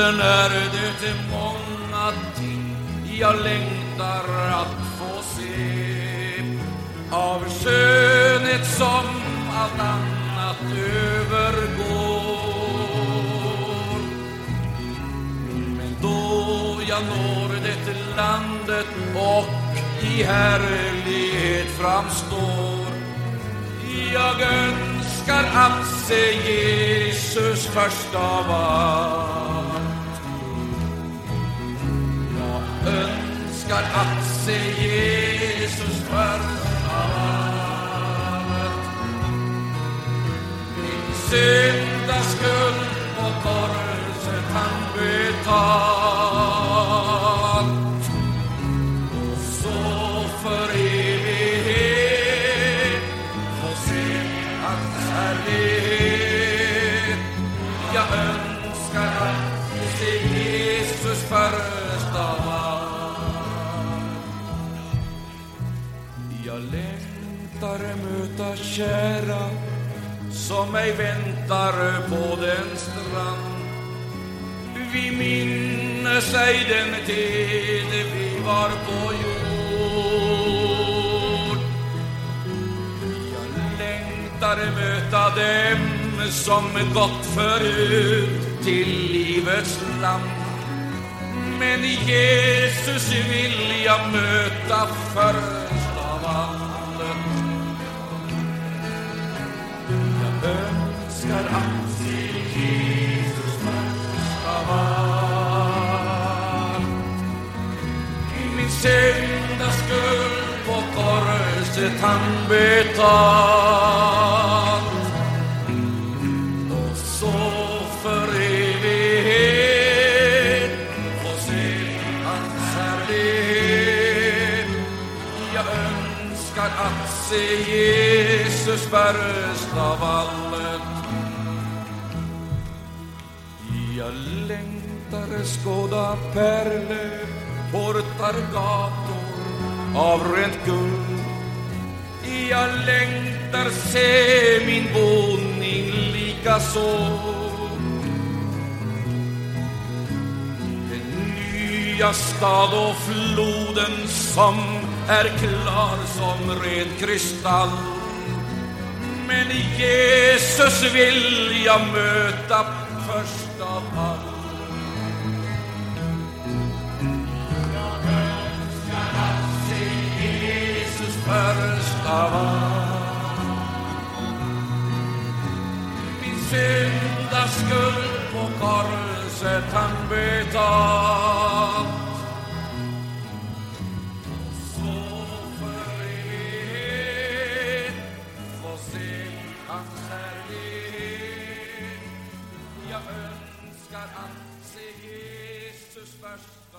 Himlen är det många ting jag längtar att få se av skönhet som allt annat övergår. Men då jag når det landet och i härlighet framstår jag önskar att se Jesus först av allt. Önskar att se Jesus först av allt. Min syndaskuld på korset han betalt. Och så för evighet få se hans härlighet. Jag önskar att se Jesus först längtar möta kära som mig väntar på den strand. Vi minnes ej den tid vi var på jord. Jag längtar möta dem som gått förut till livets land. Men Jesus vill jag möta först av. Jag önskar att se Jesus först av allt. Min syndaskuld på korset han betalt. Se Jesus först av allt. Jag längtar skåda pärlor, portar, gator av rent guld. Jag längtar se min boning lika så. Den nya stad och floden som är klar som ren kristall. Men Jesus vill jag möta först av allt. Jag önskar att se Jesus först av allt. Min syndaskuld på korset han betalt. Zeg Jezus vast.